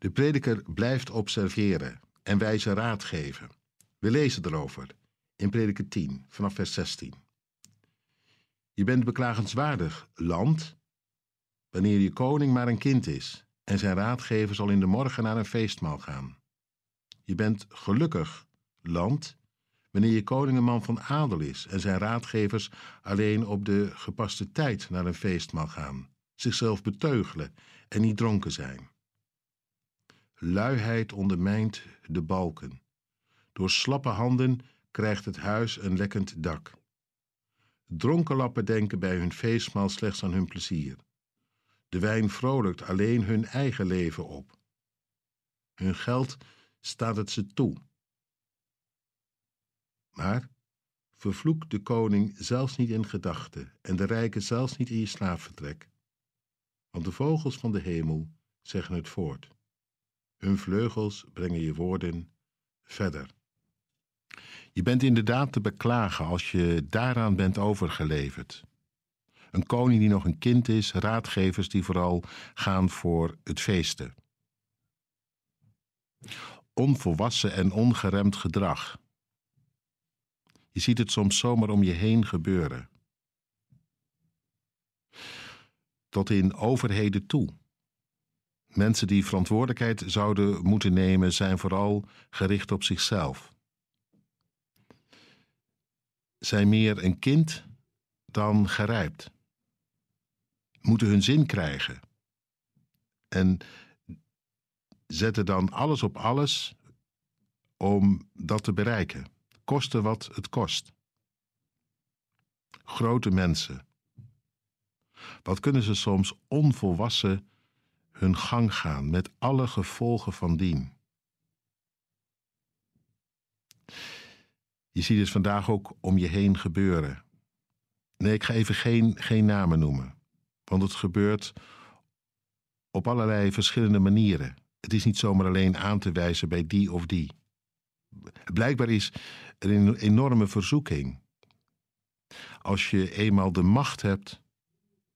De prediker blijft observeren en wijze raad geven. We lezen erover in prediker 10 vanaf vers 16. Je bent beklagenswaardig, land, wanneer je koning maar een kind is en zijn raadgever zal in de morgen naar een feestmaal gaan. Je bent gelukkig, land, wanneer je koning een man van adel is en zijn raadgevers alleen op de gepaste tijd naar een feestmaal gaan, zichzelf beteugelen en niet dronken zijn. Luiheid ondermijnt de balken. Door slappe handen krijgt het huis een lekkend dak. Dronkenlappen denken bij hun feestmaal slechts aan hun plezier. De wijn vrolijkt alleen hun eigen leven op. Hun geld staat het ze toe. Maar vervloek de koning zelfs niet in gedachten en de rijken zelfs niet in je slaapvertrek. Want de vogels van de hemel zeggen het voort. Hun vleugels brengen je woorden verder. Je bent inderdaad te beklagen als je daaraan bent overgeleverd. Een koning die nog een kind is, raadgevers die vooral gaan voor het feesten. Onvolwassen en ongeremd gedrag. Je ziet het soms zomaar om je heen gebeuren. Tot in overheden toe. Mensen die verantwoordelijkheid zouden moeten nemen, zijn vooral gericht op zichzelf. Zijn meer een kind dan gerijpt. Moeten hun zin krijgen. En zetten dan alles op alles om dat te bereiken. Koste wat het kost. Grote mensen. Wat kunnen ze soms onvolwassen hun gang gaan met alle gevolgen van dien. Je ziet het vandaag ook om je heen gebeuren. Nee, ik ga even geen, geen namen noemen, want het gebeurt op allerlei verschillende manieren. Het is niet zomaar alleen aan te wijzen bij die of die. Blijkbaar is er een enorme verzoeking. Als je eenmaal de macht hebt,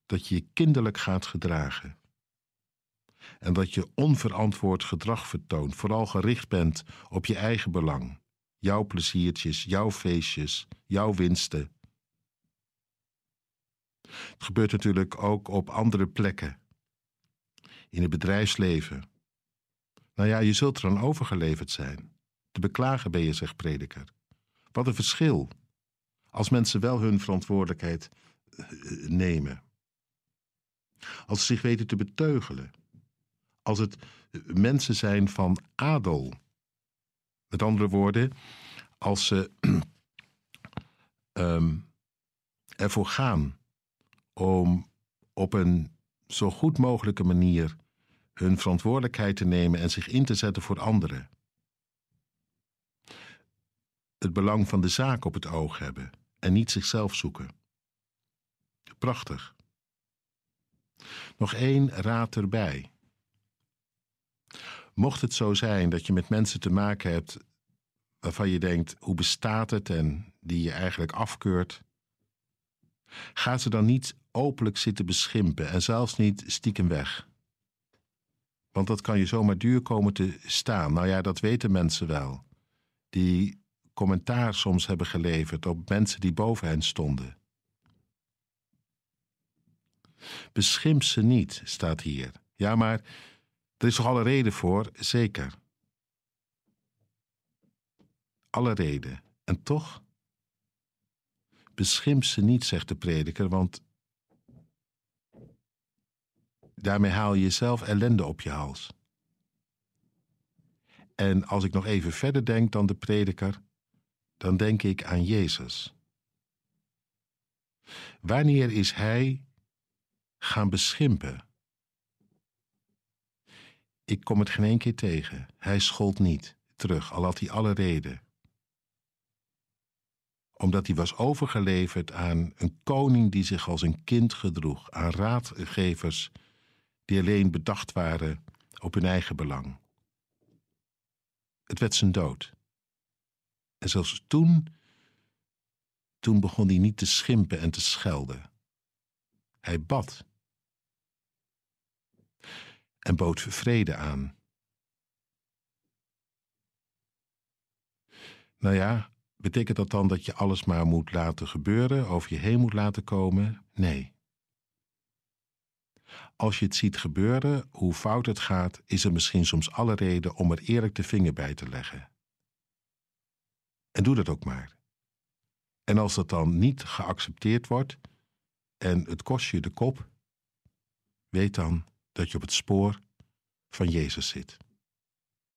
dat je je kinderlijk gaat gedragen en dat je onverantwoord gedrag vertoont, vooral gericht bent op je eigen belang, jouw pleziertjes, jouw feestjes, jouw winsten. Het gebeurt natuurlijk ook op andere plekken, in het bedrijfsleven. Nou ja, je zult er aan overgeleverd zijn. Te beklagen ben je, zegt prediker. Wat een verschil als mensen wel hun verantwoordelijkheid eh, nemen. Als ze zich weten te beteugelen als het mensen zijn van adel. Met andere woorden, als ze um, ervoor gaan om op een zo goed mogelijke manier hun verantwoordelijkheid te nemen en zich in te zetten voor anderen. Het belang van de zaak op het oog hebben en niet zichzelf zoeken. Prachtig. Nog één raad erbij. Mocht het zo zijn dat je met mensen te maken hebt waarvan je denkt: hoe bestaat het en die je eigenlijk afkeurt, ga ze dan niet openlijk zitten beschimpen en zelfs niet stiekem weg. Want dat kan je zomaar duur komen te staan. Nou ja, dat weten mensen wel. Die commentaar soms hebben geleverd op mensen die boven hen stonden. Beschimp ze niet, staat hier. Ja, maar er is toch alle reden voor, zeker. Alle reden. En toch? Beschimp ze niet, zegt de prediker, want daarmee haal je jezelf ellende op je hals. En als ik nog even verder denk dan de prediker, dan denk ik aan Jezus. Wanneer is Hij gaan beschimpen? Ik kom het geen één keer tegen. Hij schold niet terug, al had hij alle reden. Omdat hij was overgeleverd aan een koning die zich als een kind gedroeg, aan raadgevers die alleen bedacht waren op hun eigen belang. Het werd zijn dood. En zelfs toen, toen begon hij niet te schimpen en te schelden. Hij bad en bood vrede aan. Nou ja, betekent dat dan dat je alles maar moet laten gebeuren, over je heen moet laten komen? Nee. Als je het ziet gebeuren, hoe fout het gaat, is er misschien soms alle reden om er eerlijk de vinger bij te leggen. En doe dat ook maar. En als dat dan niet geaccepteerd wordt en het kost je de kop, weet dan dat je op het spoor van Jezus zit.